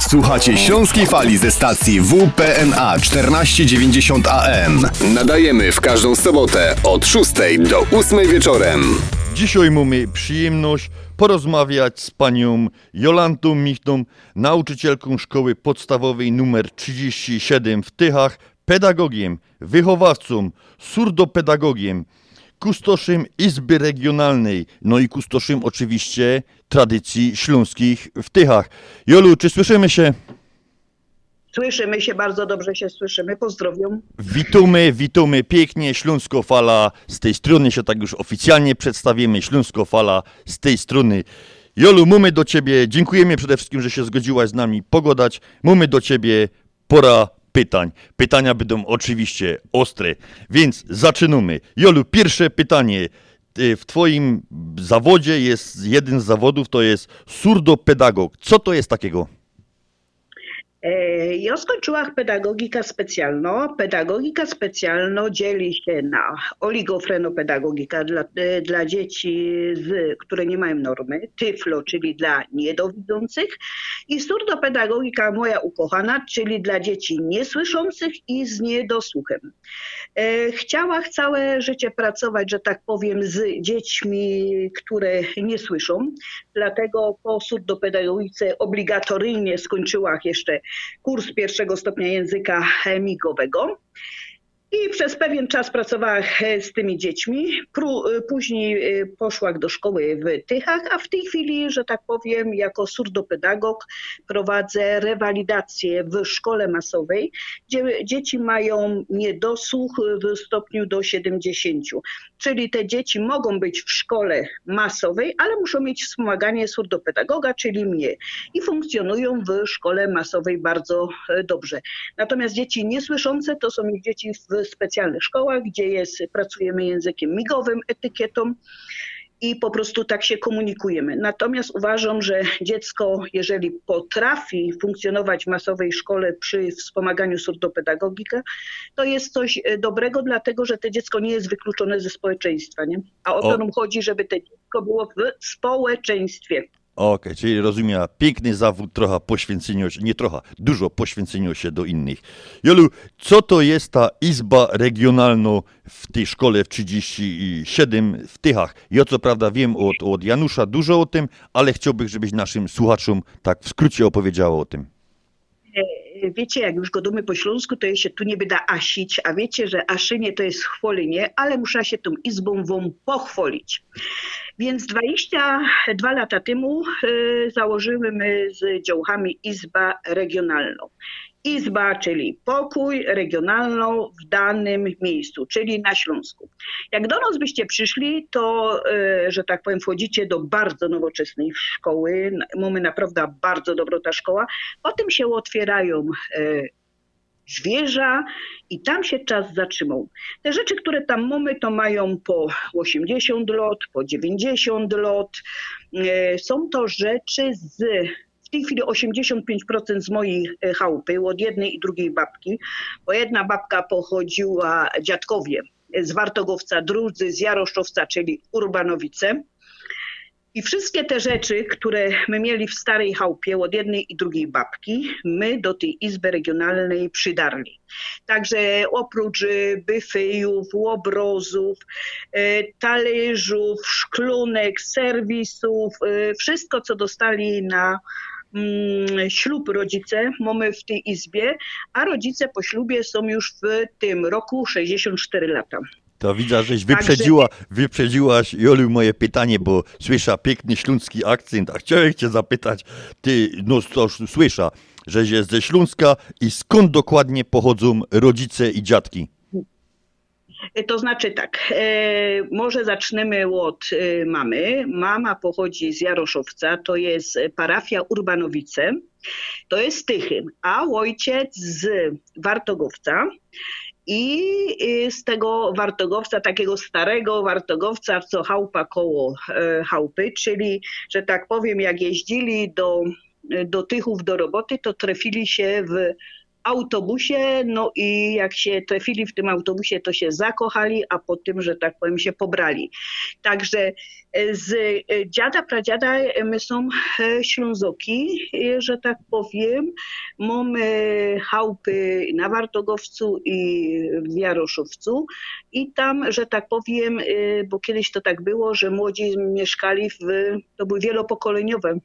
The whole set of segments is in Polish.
Słuchacie Śląskiej Fali ze stacji WPNA 1490 AM. Nadajemy w każdą sobotę od 6 do 8 wieczorem. Dzisiaj mamy przyjemność porozmawiać z panią Jolantą Michną, nauczycielką szkoły podstawowej nr 37 w Tychach, pedagogiem, wychowawcą, surdopedagogiem, kustoszem Izby Regionalnej, no i kustoszem oczywiście tradycji śląskich w Tychach. Jolu, czy słyszymy się? Słyszymy się, bardzo dobrze się słyszymy. Pozdrowiam. Witamy, witamy pięknie. Śląsko Fala z tej strony się tak już oficjalnie przedstawimy. Śląsko Fala z tej strony. Jolu, mamy do ciebie, dziękujemy przede wszystkim, że się zgodziłaś z nami pogodać. Mamy do ciebie pora pytań. Pytania będą oczywiście ostre, więc zaczynamy. Jolu, pierwsze pytanie. Ty- W twoim zawodzie jest jeden z zawodów, to jest surdopedagog. Co to jest takiego? E, Ja skończyłam pedagogikę specjalną. Pedagogika specjalna dzieli się na oligofrenopedagogika dla, e, dla dzieci, z, które nie mają normy, tyflo, czyli dla niedowidzących i surdopedagogika moja ukochana, czyli dla dzieci niesłyszących i z niedosłuchem. E, Chciałam całe życie pracować, że tak powiem, z dziećmi, które nie słyszą. Dlatego po surdopedagogice obligatoryjnie skończyłam jeszcze kurs pierwszego stopnia języka migowego. I przez pewien czas pracowałam e, z tymi dziećmi. E, Później e, poszłam do szkoły w Tychach, a w tej chwili, że tak powiem, jako surdopedagog prowadzę rewalidację w szkole masowej, gdzie dzieci mają niedosłuch w stopniu do 70. Czyli te dzieci mogą być w szkole masowej, ale muszą mieć wspomaganie surdopedagoga, czyli mnie. I funkcjonują w szkole masowej bardzo dobrze. Natomiast dzieci niesłyszące to są dzieci w specjalnych szkołach, gdzie jest, pracujemy językiem migowym, etykietą i po prostu tak się komunikujemy. Natomiast uważam, że dziecko, jeżeli potrafi funkcjonować w masowej szkole przy wspomaganiu surdopedagogika, to jest coś e, dobrego, dlatego że to dziecko nie jest wykluczone ze społeczeństwa. Nie? A o to nam chodzi, żeby to dziecko było w społeczeństwie. Okej, czyli rozumiem, piękny zawód, trochę poświęcenia się, nie trochę, dużo poświęcenia się do innych. Jolu, co to jest ta izba regionalna w tej szkole w 37 w Tychach? Ja co prawda wiem od, od Janusza dużo o tym, ale chciałbym, żebyś naszym słuchaczom tak w skrócie opowiedziała o tym. Wiecie, jak już godumy po śląsku, to je się tu nie byda asić, a wiecie, że aszynie to jest chwolenie, ale muszę się tą izbą wam pochwalić. Więc 22 lata temu e, założymy z działami Izba Regionalną. Izba, czyli pokój regionalną w danym miejscu, czyli na Śląsku. Jak do nas byście przyszli, to, e, że tak powiem, wchodzicie do bardzo nowoczesnej szkoły. Mamy naprawdę bardzo dobrą ta szkoła. Potem się otwierają e, zwierza i tam się czas zatrzymał. Te rzeczy, które tam mamy, to mają po 80 lot, po 90 lot. E, Są to rzeczy z w tej chwili 85% z mojej e, chałupy, od jednej i drugiej babki, bo jedna babka pochodziła, dziadkowie, z Wartogowca, drudzy z Jaroszczowca, czyli Urbanowice. I wszystkie te rzeczy, które my mieli w starej chałupie od jednej i drugiej babki, my do tej Izby Regionalnej przydarli. Także oprócz e, byfejów, łobrozów, e, talerzów, szklunek, serwisów, wszystko co dostali na ślub rodzice mamy w tej izbie, a rodzice po ślubie są już w tym roku 64 lata. To widzę, żeś Także- wyprzedziła, wyprzedziłaś, Jolu, moje pytanie, bo słysza piękny śląski akcent, a chciałem cię zapytać, ty, no to słysza, żeś jest ze Śląska i skąd dokładnie pochodzą rodzice i dziadki? E, To znaczy tak, e, może zaczniemy od e, mamy. Mama pochodzi z Jaroszowca, to jest parafia Urbanowice, to jest Tychyn, a ojciec z Wartogowca. I z tego wartogowca, takiego starego wartogowca, co chałupa koło chałupy, czyli, że tak powiem, jak jeździli do, do Tychów do roboty, to trafili się w autobusie, no i jak się trafili w tym autobusie, to się zakochali, a po tym, że tak powiem, się pobrali. Także e, z e, dziada, pradziada my są Ślązoki, że tak powiem. Mamy chałupy na Wartogowcu i w Jaroszowcu i tam, że tak powiem, bo kiedyś to tak było, że młodzi mieszkali w, to były wielopokoleniowe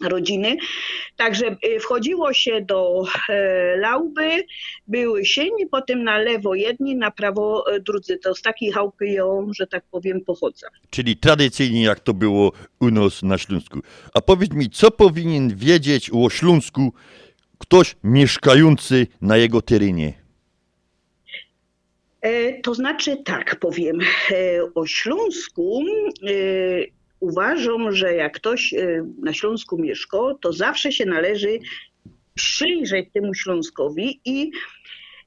rodziny. Także y, wchodziło się do e, lauby, były sieni, potem na lewo jedni, na prawo e, drudzy. To z takiej chałupy ją, że tak powiem, pochodzę. Czyli tradycyjnie jak to było u nas na Śląsku. A powiedz mi, co powinien wiedzieć o Śląsku ktoś mieszkający na jego terenie? E, to znaczy tak powiem, o Śląsku uważam, że jak ktoś y, na Śląsku mieszka, to zawsze się należy przyjrzeć temu Śląskowi i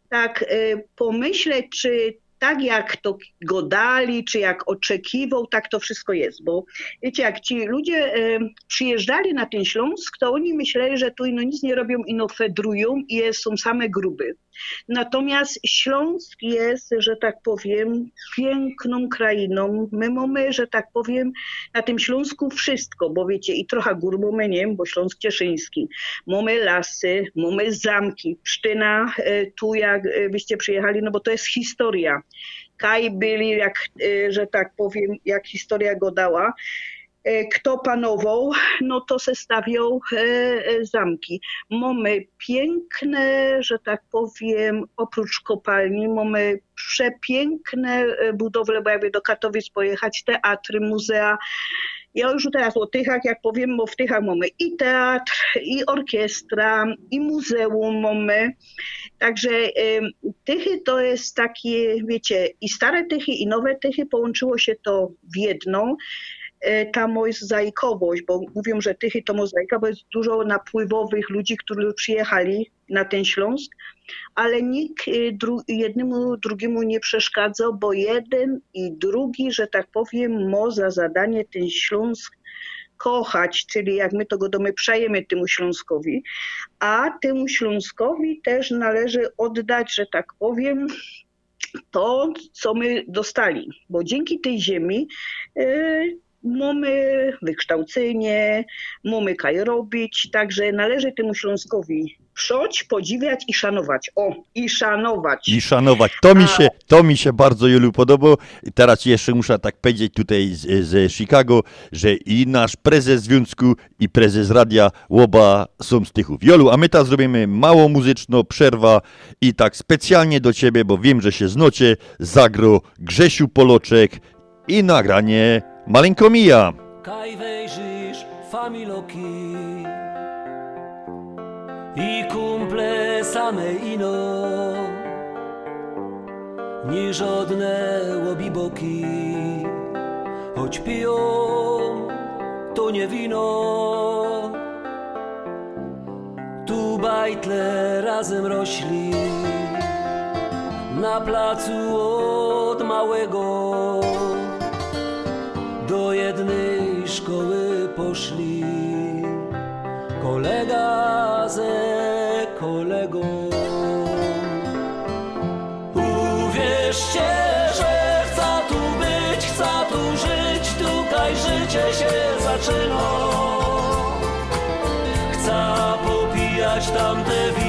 tak y, pomyśleć, czy tak jak to go dali, czy jak oczekiwał, tak to wszystko jest. Bo wiecie, jak ci ludzie y, przyjeżdżali na ten Śląsk, to oni myśleli, że tu no nic nie robią, ino fedrują i są same gruby. Natomiast Śląsk jest, że tak powiem, piękną krainą. My mamy, że tak powiem, na tym Śląsku wszystko, bo wiecie, i trochę gór mamy, nie bo Śląsk Cieszyński. Mamy lasy, mamy zamki. Psztyna, e, tu jak e, byście przyjechali, no bo to jest historia. Kaj byli, jak, e, że tak powiem, jak historia go dała. E, kto panował, no to se stawiał e, e, zamki. Mamy piękne, że tak powiem, oprócz kopalni, mamy przepiękne budowle, bo jakby do Katowic pojechać, teatry, muzea. Ja już teraz o Tychach, jak powiem, bo w Tychach mamy i teatr, i orkiestra, i muzeum mamy. Także Tychy to jest takie, wiecie, i stare Tychy, i nowe Tychy, połączyło się to w jedną. E, ta mozaikowość, bo mówią, że Tychy to mozaika, bo jest dużo napływowych ludzi, którzy przyjechali na ten Śląsk, ale nikt e, dru jednemu drugiemu nie przeszkadzał, bo jeden i drugi, że tak powiem, ma za zadanie ten Śląsk kochać, czyli jak my to go domy przejemy temu Śląskowi, a temu Śląskowi też należy oddać, że tak powiem, to, co my dostali, bo dzięki tej ziemi e, mamy wykształcenie, mamy kaj robić, także należy temu Śląskowi przoć, podziwiać i szanować. O, i szanować. I szanować. To mi się, to mi się bardzo, Jolu, podobało. Teraz jeszcze muszę tak powiedzieć tutaj z, z Chicago, że i nasz prezes związku i prezes radia Łoba są z Tychów. Jolu, a my teraz zrobimy mało muzyczno, przerwa i tak specjalnie do ciebie, bo wiem, że się znocie, zagro Grzesiu Poloczek i nagranie Malinko mija. Kaj wejrzysz familoki. I kumple same ino. Ni żadne łobiboki choć piją to nie wino. Tu bajtle razem rośli. Na placu od małego do jednej szkoły poszli kolega ze kolegą. Uwierzcie, że chcę tu być, chcę tu żyć, tutaj życie się zaczyna. Chcę popijać tamte wino,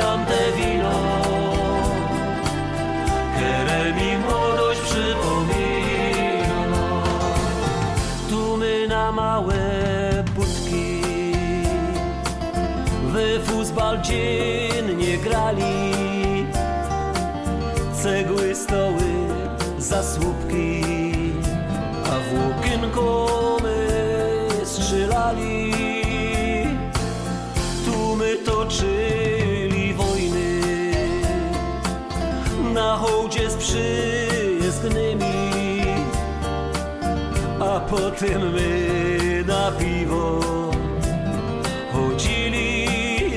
tamte wino, które mi młodość przypomina. Tu my na małe budki w futbal dziennie grali cegły, stoły, zasłupki, a w okienko my strzelali. Tu my toczyli przyjezdnymi A potem my na piwo Chodzili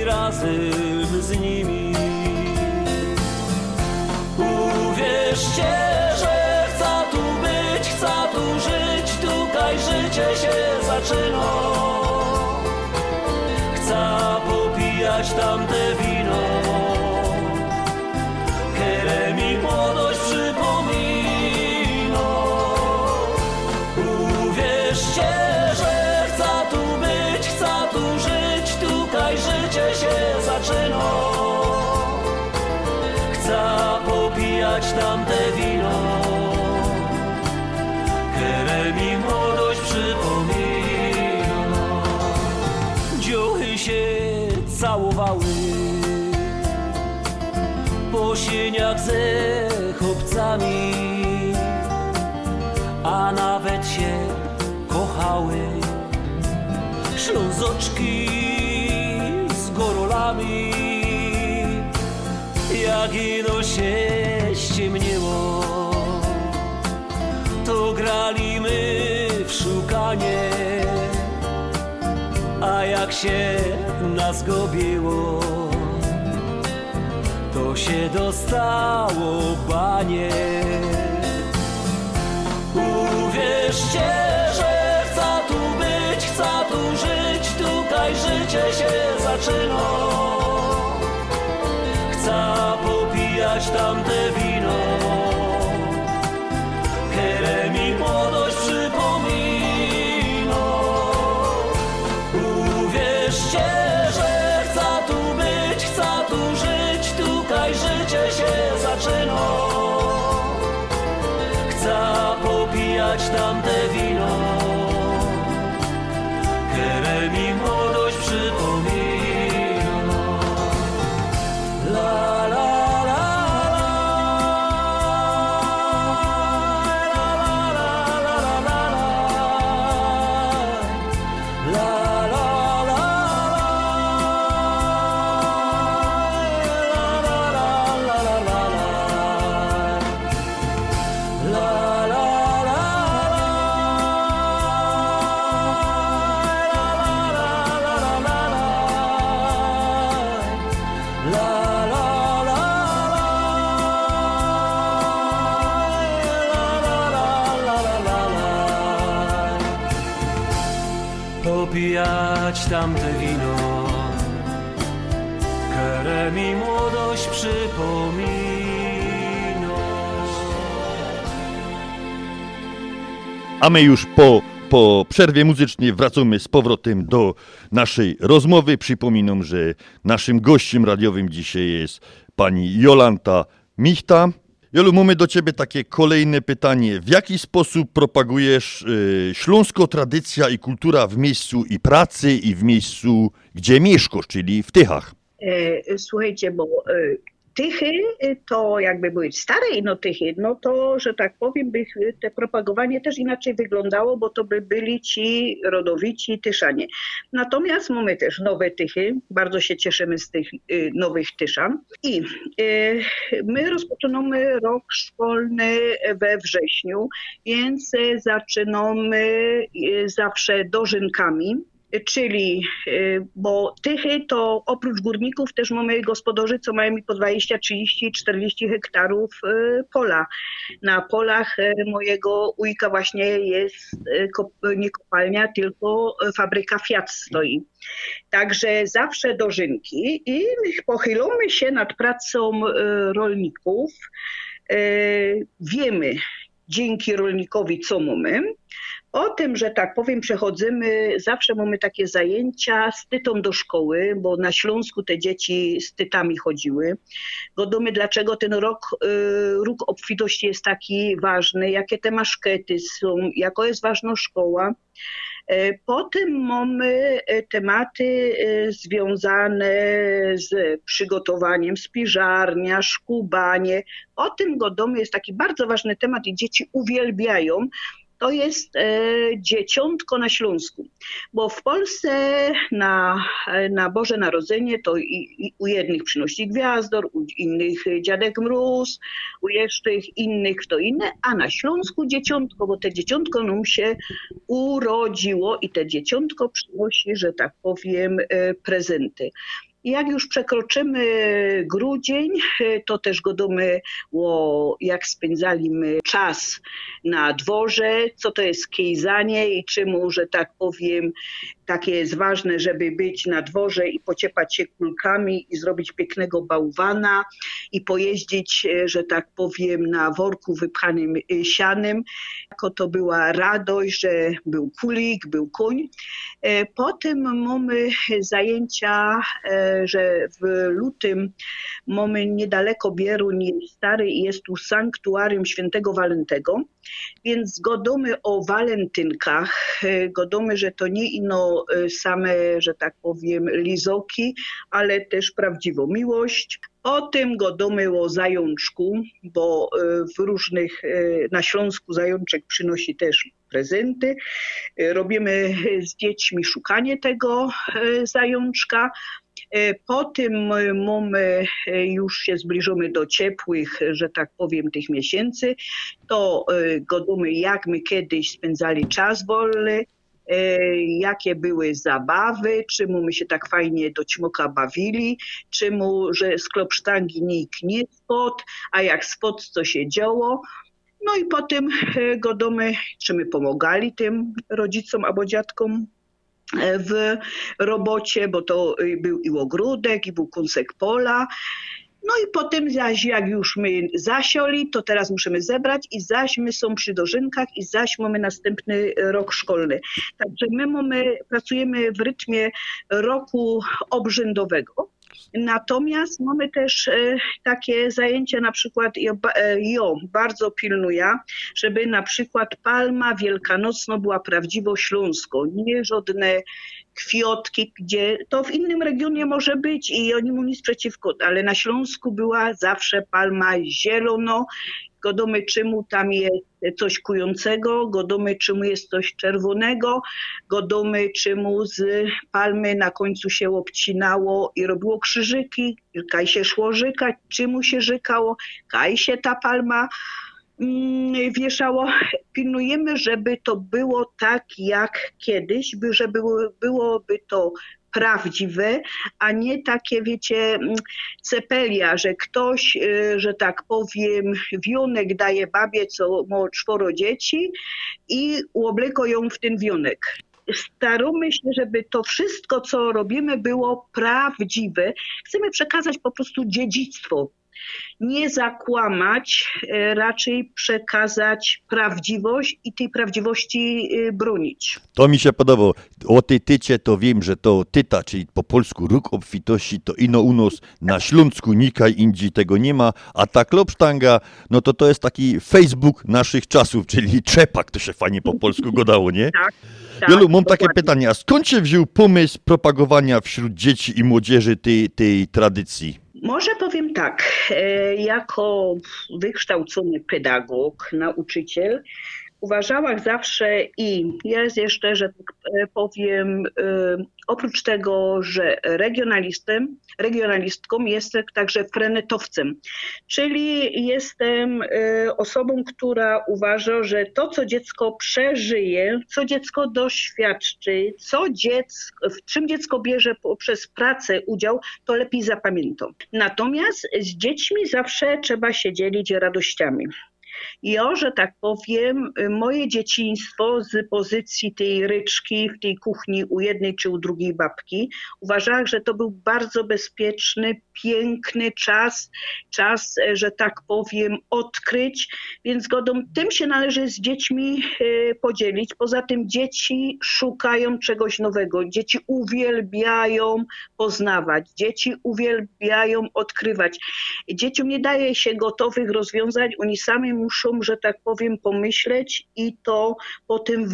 razem z nimi. Uwierzcie, że chcę tu być, chcę tu żyć Tutaj życie się zaczyna. Chcę popijać tamte sieniach ze chłopcami, a nawet się kochały ślązoczki z gorolami. Jak ino się ściemniło, to grali my w szukanie, a jak się nas gobiło, się dostało banie. Uwierzcie, że chcę tu być, chcę tu żyć, tutaj życie się zaczyna. Chcę popijać tamte wino, A my już po, po przerwie muzycznej wracamy z powrotem do naszej rozmowy. Przypominam, że naszym gościem radiowym dzisiaj jest pani Jolanta Michta. Jolu, mamy do ciebie takie kolejne pytanie. W jaki sposób propagujesz y, śląsko tradycja i kultura w miejscu i pracy i w miejscu, gdzie mieszkasz, czyli w Tychach? E, Słuchajcie, bo e, Tychy e, to jakby były stare ino Tychy, no to, że tak powiem, by te propagowanie też inaczej wyglądało, bo to by byli ci rodowici Tyszanie. Natomiast mamy też nowe Tychy, bardzo się cieszymy z tych e, nowych Tyszan i my rozpoczynamy rok szkolny we wrześniu, więc zaczynamy zawsze dożynkami czyli, y, bo Tychy to oprócz górników też mamy gospodarzy, co mają po 20, 30, 40 hektarów y, pola. Na polach y, mojego ujka właśnie jest nie kopalnia, tylko fabryka Fiat stoi. Także zawsze dożynki i pochylamy się nad pracą rolników. Wiemy dzięki rolnikowi, co mamy. O tym, że tak powiem, przechodzimy, zawsze mamy takie zajęcia z tytą do szkoły, bo na Śląsku te dzieci z tytami chodziły. Wiadomo, dlaczego ten rok, y, róg obfitości jest taki ważny, jakie te maszkety są, jaka jest ważna szkoła. E, Potem mamy e, tematy e, związane z przygotowaniem spiżarnia, szkubanie. O tym godomy jest taki bardzo ważny temat i dzieci uwielbiają. To jest e, dzieciątko na Śląsku, bo w Polsce na, na Boże Narodzenie to i, i u jednych przynosi gwiazdor, u innych dziadek mróz, u jeszcze innych to inne, a na Śląsku dzieciątko, bo te dzieciątko nam się urodziło i te dzieciątko przynosi, że tak powiem, e, prezenty. Jak już przekroczymy grudzień, to też godomy, o, jak spędzaliśmy czas na dworze, co to jest kejzanie i czemu, że tak powiem, takie jest ważne, żeby być na dworze i pociepać się kulkami i zrobić pięknego bałwana i pojeździć, e, że tak powiem, na worku wypchanym e, sianem. Jako to była radość, że był kulik, był koń. E, potem mamy zajęcia, że w lutym mamy niedaleko Bieruń jest stary i jest tu sanktuarium świętego Walentego, więc godomy o walentynkach, godomy, że to nie ino same, że tak powiem, lizoki, ale też prawdziwą miłość. O tym godomy o zajączku, bo w różnych, na Śląsku zajączek przynosi też prezenty. Robimy z dziećmi szukanie tego zajączka. Po tym mamy, już się zbliżamy do ciepłych, że tak powiem, tych miesięcy, to godomy jak my kiedyś spędzali czas wolny, jakie były zabawy, czemu my się tak fajnie do ćmoka bawili, czemu, że z klopsztangi nikt nie spod, a jak spod, co się działo. No i potem godomy, czy my pomagali tym rodzicom albo dziadkom w robocie, bo to był i ogródek, i był kąsek pola. No i potem zaś jak już my zasioli, to teraz musimy zebrać i zaś my są przy dożynkach i zaś mamy następny rok szkolny. Także my mamy, pracujemy w rytmie roku obrzędowego. Natomiast mamy też e, takie zajęcia, na przykład jo bardzo pilnuje, żeby na przykład palma wielkanocna była prawdziwo śląsko, nie żadne kwiotki, gdzie to w innym regionie może być i oni mu nic przeciwko, ale na Śląsku była zawsze palma zielono, godomy czemu tam jest coś kującego, godomy czemu jest coś czerwonego, godomy czemu z palmy na końcu się obcinało i robiło krzyżyki, kaj się szło żykać, czemu się żykało, kaj się ta palma Mm, wieszało. Pilnujemy, żeby to było tak jak kiedyś, by, żeby byłoby to prawdziwe, a nie takie, wiecie, mm, cepelia, że ktoś, y, że tak powiem, wionek daje babie, co ma czworo dzieci i uobleko ją w ten wionek staramy się, żeby to wszystko, co robimy, było prawdziwe. Chcemy przekazać po prostu dziedzictwo nie zakłamać, e, raczej przekazać prawdziwość i tej prawdziwości e, bronić. To mi się podobało. O tej tycie to wiem, że to tyta, czyli po polsku róg obfitości, to ino u nas na Śląsku nikaj indziej tego nie ma, a ta klopsztanga, no to to jest taki Facebook naszych czasów, czyli czepak, to się fajnie po polsku godało, nie? Tak. Tak, Jolu, mam takie dokładnie. pytanie, a skąd się wziął pomysł propagowania wśród dzieci i młodzieży tej, tej tradycji? Może powiem tak, e, jako wykształcony pedagog, nauczyciel, uważałam zawsze i jest jeszcze, że tak e, powiem, e, oprócz tego, że regionalistem, regionalistką jestem także frenetowcem, czyli jestem osobą, która uważa, że to, co dziecko przeżyje, co dziecko doświadczy, co dziecko, w czym dziecko bierze poprzez pracę udział, to lepiej zapamięta. Natomiast z dziećmi zawsze trzeba się dzielić radościami. O, że tak powiem, moje dzieciństwo z pozycji tej ryczki w tej kuchni u jednej czy u drugiej babki, uważałam, że to był bardzo bezpieczny, piękny czas, czas, że tak powiem, odkryć, więc godą tym się należy z dziećmi e, podzielić. Poza tym dzieci szukają czegoś nowego, dzieci uwielbiają poznawać, dzieci uwielbiają odkrywać. Dzieciom nie daje się gotowych rozwiązań, oni sami muszą, że tak powiem, pomyśleć i to potem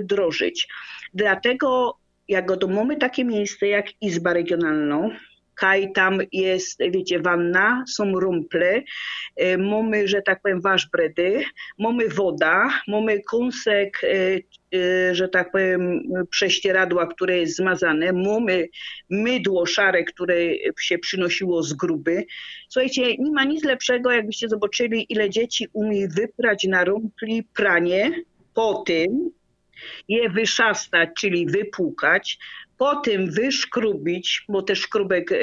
wdrożyć. Dlatego jak mamy takie miejsce jak Izba Regionalna, kaj tam jest, wiecie, wanna, są rumple, e, mamy, że tak powiem, waszbredy, mamy woda, mamy kąsek, e, e, że tak powiem, prześcieradła, które jest zmazane, mamy mydło szare, które się przynosiło z gruby. Słuchajcie, nie ma nic lepszego, jakbyście zobaczyli, ile dzieci umie wyprać na rumpli pranie, po tym je wyszastać, czyli wypłukać, potem wyszkrubić, bo też szkrubek e,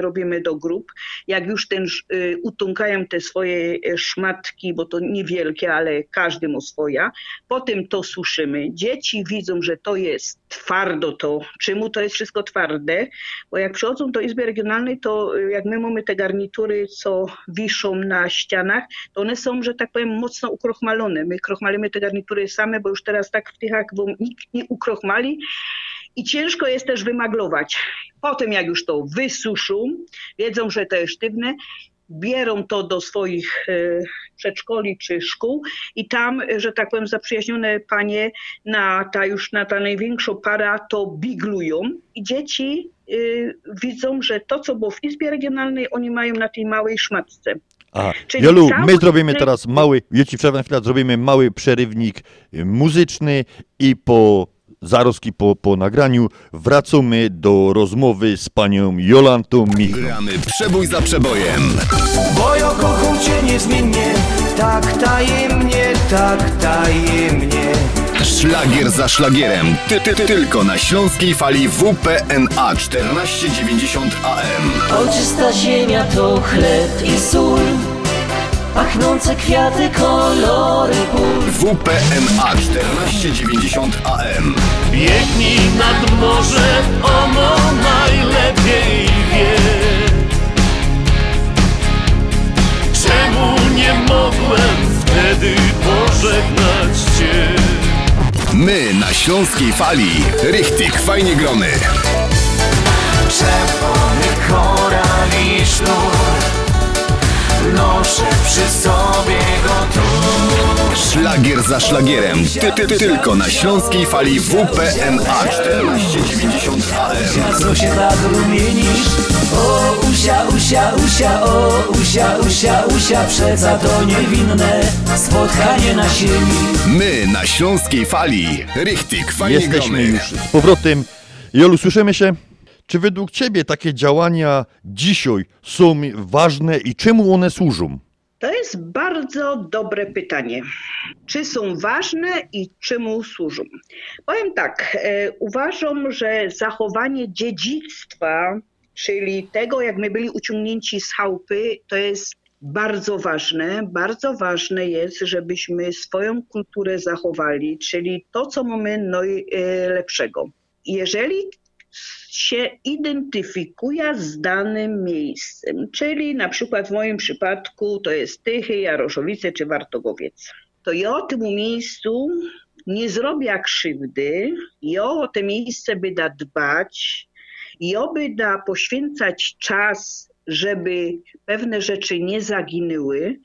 robimy do grup, jak już ten e, utunkają te swoje e, szmatki, bo to niewielkie, ale każdy ma swoja, potem to suszymy. Dzieci widzą, że to jest twardo to. Czemu to jest wszystko twarde? Bo jak przychodzą do Izby Regionalnej, to jak my mamy te garnitury, co wiszą na ścianach, to one są, że tak powiem, mocno ukrochmalone. My krochmalimy te garnitury same, bo już teraz tak w Tychach, bo nikt nie ukrochmali i ciężko jest też wymaglować. Potem jak już to wysuszą, wiedzą, że to jest sztywne, bierą to do swoich e, przedszkoli czy szkół i tam, że tak powiem, zaprzyjaźnione panie na ta już na ta największą para to biglują i dzieci e, widzą, że to, co było w Izbie Regionalnej, oni mają na tej małej szmatce. Aha. Czyli Jolu, my zrobimy teraz mały, ja ci przerwę na chwilę, zrobimy mały przerywnik y, muzyczny i po zaroski po, po nagraniu wracamy do rozmowy z panią Jolantą Michał. Gramy przebój za przebojem. Bo ja kocham cię niezmiennie Tak tajemnie, tak tajemnie Szlagier za szlagierem. Ty, ty, ty, tylko na śląskiej fali WPNA 1490 AM. Ojczysta ziemia to chleb i sól Pachnące kwiaty, kolory pól WPNA 1490 AM. Biegnij nad morze, ono najlepiej wie Czemu nie mogłem wtedy pożegnać cię? My na śląskiej fali. Richtig, fajnie grony. Czerwony koral i sznur Noszę przy sobie go tu Szlagier za szlagierem. Ty, ty, ty, tylko na śląskiej fali WPNA 1490 AM. Jasno się tak rumienisz O usia, usia, usia, o usia, usia, usia Przeca to niewinne spotkanie na sieni My na śląskiej fali. Richtig, fajnie Jesteśmy już z powrotem. Jolu, słyszymy się? Czy według ciebie takie działania dzisiaj są ważne i czemu one służą? To jest bardzo dobre pytanie. Czy są ważne i czemu służą? Powiem tak, e, uważam, że zachowanie dziedzictwa, czyli tego, jak my byli uciągnięci z chałupy, to jest bardzo ważne. Bardzo ważne jest, żebyśmy swoją kulturę zachowali, czyli to, co mamy najlepszego. Jeżeli się identyfikuje z danym miejscem, czyli na przykład w moim przypadku to jest Tychy, Jaroszowice czy Wartogowiec. To ja o tym miejscu nie zrobię krzywdy, ja o te miejsce byda dbać, ja byda poświęcać czas, żeby pewne rzeczy nie zaginęły,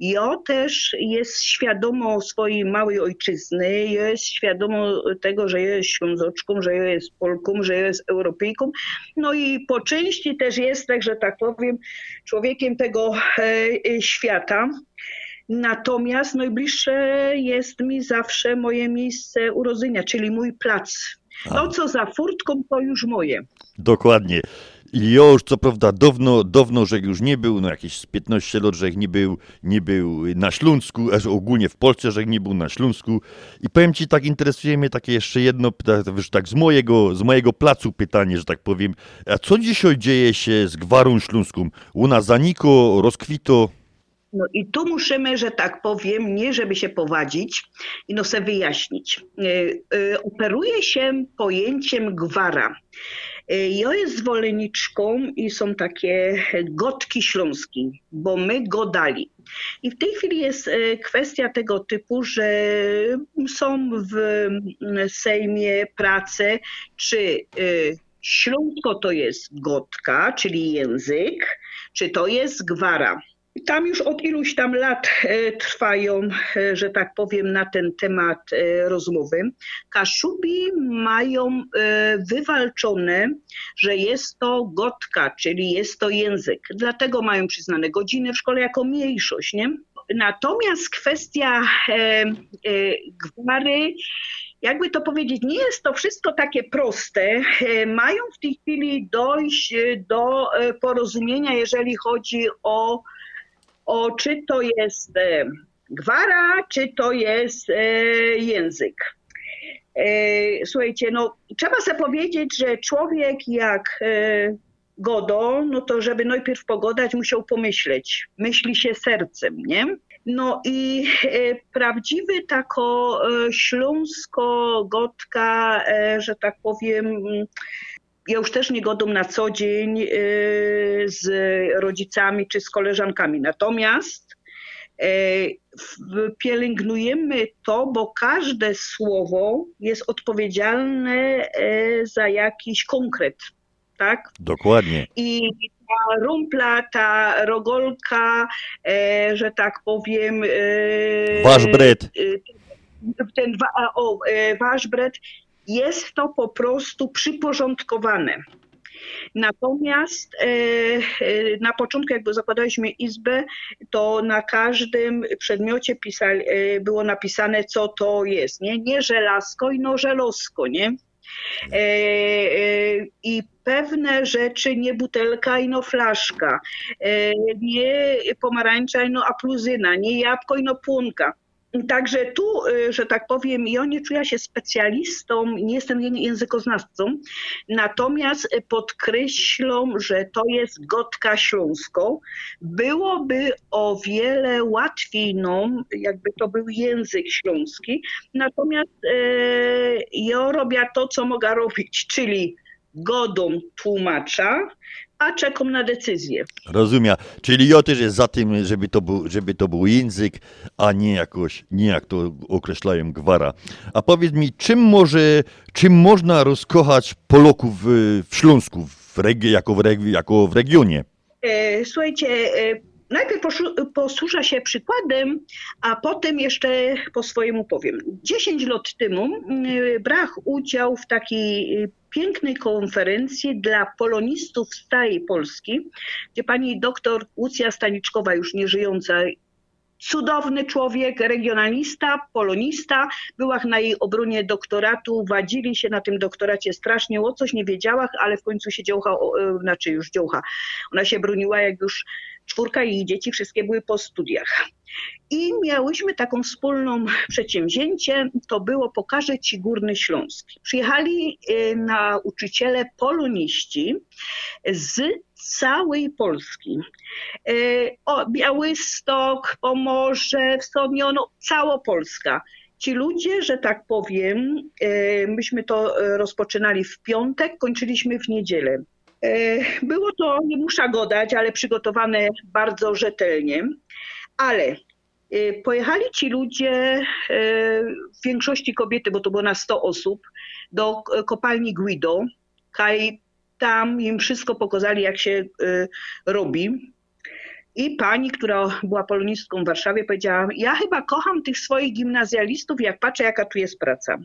ja też jest świadomo swojej małej ojczyzny, jest świadomo tego, że jest Ślązoczką, że jest Polką, że jest Europejką. No i po części też jest, tak, że tak powiem, człowiekiem tego e, e, świata. Natomiast najbliższe jest mi zawsze moje miejsce urodzenia, czyli mój plac. To, co za furtką, to już moje. Dokładnie. I już co prawda dawno, dawno, że już nie był, no jakieś z 15 lat, że nie był, nie był na Śląsku, aż ogólnie w Polsce, że nie był na Śląsku. I powiem Ci, tak interesuje mnie takie jeszcze jedno, pyta- wiesz, tak z mojego, z mojego placu pytanie, że tak powiem. A co dzisiaj dzieje się z gwarą śląską? U nas zaniko, rozkwito? No i tu musimy, że tak powiem, nie żeby się powadzić, ino sobie wyjaśnić. E, e, Operuje się pojęciem gwara. E, Ja jest zwolenniczką i są takie gotki śląski, bo my go dali. I w tej chwili jest e, kwestia tego typu, że są w Sejmie prace, czy e, śląsko to jest gotka, czyli język, czy to jest gwara. Tam już od iluś tam lat e, trwają, e, że tak powiem, na ten temat e, rozmowy. Kaszubi mają wywalczone, że jest to gotka, czyli jest to język. Dlatego mają przyznane godziny w szkole jako mniejszość, nie? Natomiast kwestia gwary, jakby to powiedzieć, nie jest to wszystko takie proste. Mają w tej chwili dojść do porozumienia, jeżeli chodzi o o czy to jest e, gwara, czy to jest e, język. E, słuchajcie, no trzeba sobie powiedzieć, że człowiek jak godo, no to żeby najpierw pogodać, musiał pomyśleć. Myśli się sercem, nie? No i prawdziwy tako śląsko-gotka, że tak powiem, ja już też nie godą na co dzień e, z rodzicami czy z koleżankami. Natomiast w- pielęgnujemy to, bo każde słowo jest odpowiedzialne e, za jakiś konkret, tak? Dokładnie. I ta rumpla, ta rogolka, że tak powiem. Wasz bret. Ten o, wasz bret, jest to po prostu przyporządkowane. Natomiast e, e, na początku, jakby zakładaliśmy izbę, to na każdym przedmiocie pisali, e, było napisane, co to jest. Nie, nie żelazko, no żelosko, nie? I pewne rzeczy, nie butelka, ino flaszka, nie pomarańcza, ino apluzyna, nie jabłko, ino płonka. Także tu, e, że tak powiem, ja nie czuję się specjalistą, nie jestem językoznawcą, natomiast e, podkreślą, że to jest gotka śląską. Byłoby o wiele łatwiej nam, jakby to był język śląski, natomiast e, ja robię to, co mogę robić, czyli godą tłumacza, a czekam na decyzję. Rozumiem. Czyli ja też jest za tym, żeby to był, żeby to był język, a nie jakoś, nie jak to określają gwara. A powiedz mi, czym może, czym można rozkochać Polaków w, w Śląsku, w regi, jako, w regi, jako w regionie? E, Słuchajcie, e, najpierw posłużę się przykładem, a potem jeszcze po swojemu powiem. 10 lat temu mm, brach udział w takiej e, pięknej konferencji dla polonistów z całej Polski, gdzie pani doktor Łucja Staniczkowa, już nieżyjąca, cudowny człowiek, regionalista, polonista. Była na jej obronie doktoratu, wadzili się na tym doktoracie strasznie, o coś nie wiedziała, ale w końcu się dziołcha, e, znaczy już dziołcha. Ona się broniła, jak już czwórka jej dzieci, wszystkie były po studiach. I miałyśmy taką wspólną przedsięwzięcie, to było Pokażę Ci Górny Śląsk. Przyjechali e, nauczyciele poloniści z całej Polski. E, O, Białystok, Pomorze, Wschodnio, no, cała Polska. Ci ludzie, że tak powiem, e, myśmy to rozpoczynali w piątek, kończyliśmy w niedzielę. E, Było to, nie muszę godać, ale przygotowane bardzo rzetelnie. Ale e, pojechali ci ludzie, e, w większości kobiety, bo to było na 100 osób, do kopalni Guido. Tam im wszystko pokazali, jak się robi. I pani, która była polonistką w Warszawie, powiedziała: Ja chyba kocham tych swoich gimnazjalistów, jak patrzę, jaka tu jest praca.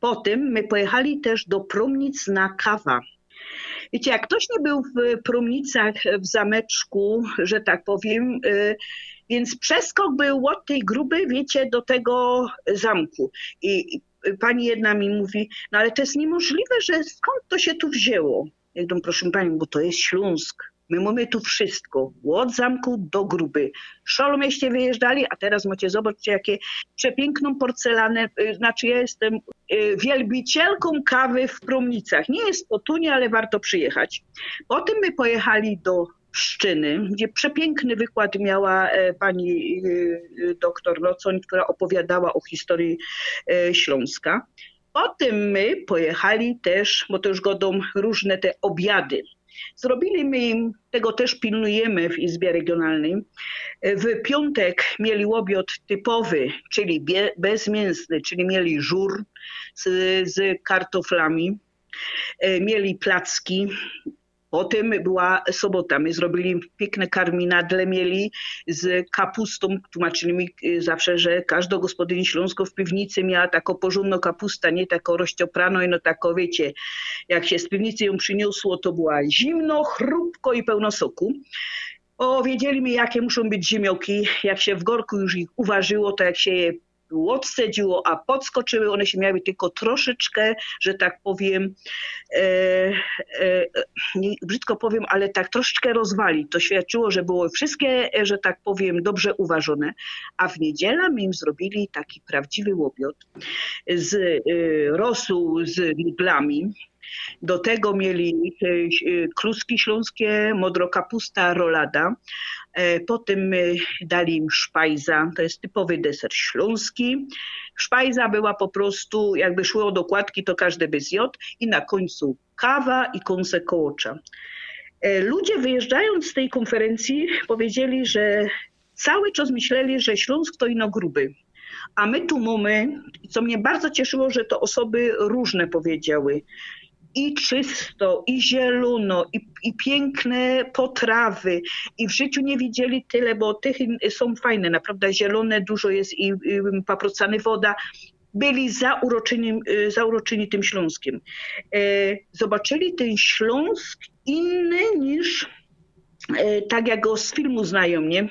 Potem my pojechali też do Promnic na kawa. Wiecie, jak ktoś nie był w Promnicach, w zameczku, że tak powiem, y, więc przeskok był od tej gruby, wiecie, do tego zamku. I pani jedna mi mówi, no ale to jest niemożliwe, że skąd to się tu wzięło? Ja mówię, proszę pani, bo to jest Śląsk. My mamy tu wszystko, od zamku do gruby. Szolomieście wyjeżdżali, a teraz macie, zobaczcie, jakie przepiękną porcelanę. y, Znaczy ja jestem y, wielbicielką kawy w Promnicach. Nie jest to tunie, ale warto przyjechać. Potem my pojechali do Pszczyny, gdzie przepiękny wykład miała e, pani y, doktor Nocoń, która opowiadała o historii e, Śląska. Potem my pojechali też, bo to już godą różne te obiady. Zrobili my im, tego też pilnujemy w Izbie Regionalnej. W piątek mieli łobiot typowy, czyli bezmięsny, czyli mieli żur z, z kartoflami, e, mieli placki. Potem była sobota, my zrobili piękne karminadle, mieli z kapustą. Tłumaczyli mi e, zawsze, że każda gospodyni Śląsko w piwnicy miała taką porządną kapustę, nie taką i no taką, wiecie, jak się z piwnicy ją przyniosło, to była zimno, chrupko i pełno soku. O, mi, jakie muszą być ziemiołki. Jak się w gorku już ich uważyło, to jak się je odsedziło, a podskoczyły. One się miały tylko troszeczkę, że tak powiem, e, e, brzydko powiem, ale tak troszeczkę rozwalić. To świadczyło, że było wszystkie, że tak powiem, dobrze uważone. A w niedzielę my im zrobili taki prawdziwy łobiot z e, rosół z miglami. Do tego mieli e, kluski śląskie, modrokapusta, rolada. E, Potem dali im szpajza, to jest typowy deser śląski. Szpajza była po prostu, jakby szło do kładki, to każdy by zjadł i na końcu kawa i kąsę kołocza. E, Ludzie wyjeżdżając z tej konferencji powiedzieli, że cały czas myśleli, że Śląsk to ino gruby. A my tu mamy, co mnie bardzo cieszyło, że to osoby różne powiedziały, i czysto, i zielono, i, i piękne potrawy. I w życiu nie widzieli tyle, bo tych są fajne, naprawdę zielone, dużo jest i, i paprocany woda. Byli zauroczeni, zauroczeni tym Śląskiem. E, Zobaczyli ten Śląsk inny niż e, tak jak go z filmu znają, nie?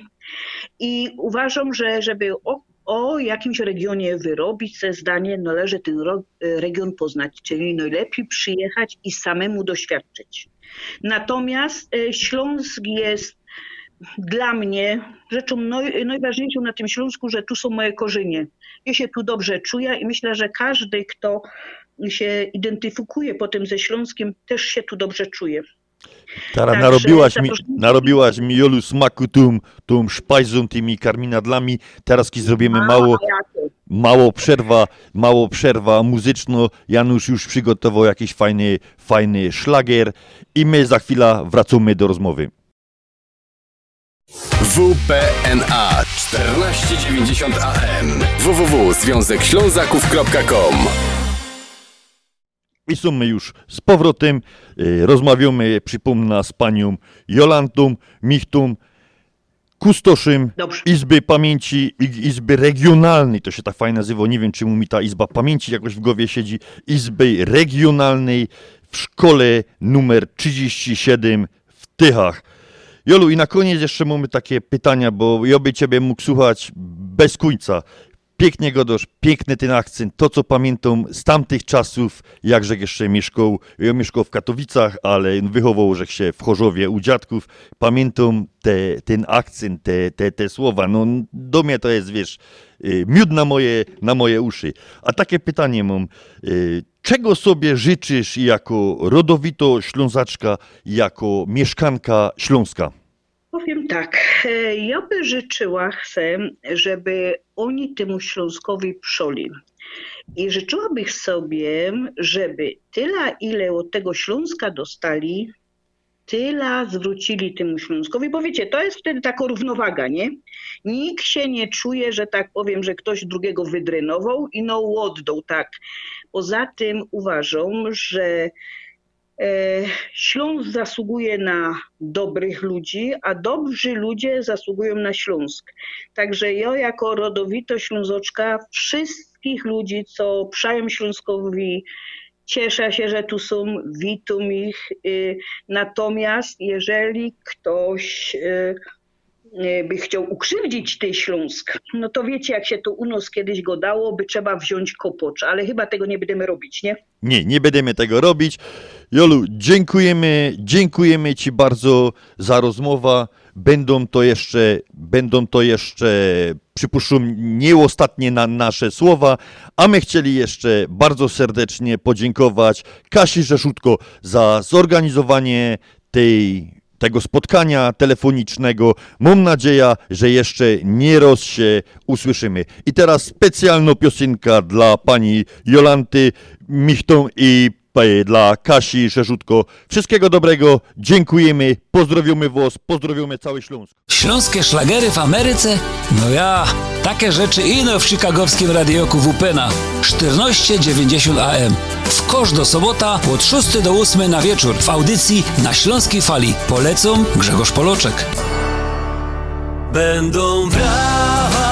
I uważam, że żeby o, jakimś regionie wyrobić te zdanie, należy ten ro, region poznać, czyli najlepiej przyjechać i samemu doświadczyć. Natomiast e, Śląsk jest dla mnie rzeczą naj, najważniejszą na tym Śląsku, że tu są moje korzenie. Ja się tu dobrze czuję i myślę, że każdy, kto się identyfikuje potem ze Śląskiem, też się tu dobrze czuje. Tara, Także narobiłaś mi, narobiłaś mi Jolu smaku tą, tą szpajzą, tymi karminadlami. Teraz ki zrobimy mało, mało przerwa, mało przerwa muzyczno. Janusz już przygotował jakiś fajny, fajny szlagier i my za chwilę wracamy do rozmowy. WPNA 1490 AM www.związekślązaków.com I są już z powrotem. y, Rozmawiamy, przypomnę, z panią Jolantą Michtą, kustoszem Dobrze. Izby Pamięci, i- Izby Regionalnej, to się tak fajnie nazywa, nie wiem czemu mi ta Izba Pamięci jakoś w głowie siedzi, Izby Regionalnej w szkole numer 37 w Tychach. Jolu, i na koniec jeszcze mamy takie pytania, bo ja by ciebie mógł słuchać bez końca. Pięknie godosz, piękny ten akcent, to co pamiętam z tamtych czasów, jakże jeszcze mieszkał, ja mieszkał w Katowicach, ale wychował że się w Chorzowie u dziadków. Pamiętam te, ten akcent, te, te, te słowa, no do mnie to jest, wiesz, y, miód na moje, na moje uszy. A takie pytanie mam, y, czego sobie życzysz jako rodowito Ślązaczka, jako mieszkanka Śląska? Powiem tak, e, ja by życzyła, chcę, żeby oni temu Śląskowi przoli. I życzyłabym sobie, żeby tyle, ile od tego Śląska dostali, tyle zwrócili temu Śląskowi, bo wiecie, to jest wtedy taka równowaga, nie? Nikt się nie czuje, że tak powiem, że ktoś drugiego wydrenował i no oddał, tak. Poza tym uważam, że Śląsk zasługuje na dobrych ludzi, a dobrzy ludzie zasługują na Śląsk. Także ja jako rodowito Ślązoczka wszystkich ludzi, co przają Śląskowi, cieszę się, że tu są, witam ich. Y, Natomiast jeżeli ktoś y, by chciał ukrzywdzić tej Śląsk, no to wiecie, jak się to u nas kiedyś go dało, by trzeba wziąć kopocz, ale chyba tego nie będziemy robić, nie? Nie, nie będziemy tego robić. Jolu, dziękujemy, dziękujemy Ci bardzo za rozmowę. Będą to jeszcze, będą to jeszcze, przypuszczam, nie ostatnie na nasze słowa, a my chcieli jeszcze bardzo serdecznie podziękować Kasi Rzeszutko za zorganizowanie tej, tego spotkania telefonicznego. Mam nadzieję, że jeszcze nie raz się usłyszymy. I teraz specjalna piosenka dla pani Jolanty Michtą i e, dla Kasi Rzeszutko. Wszystkiego dobrego, dziękujemy, pozdrawiamy Was, pozdrawiamy cały Śląsk. Śląskie szlagery w Ameryce? No ja, takie rzeczy ino w chicagowskim radioku WPNA 1490 AM. W kosz do sobota od 6 do 8 na wieczór w audycji na Śląskiej Fali. Polecą Grzegorz Poloczek. Będą brawa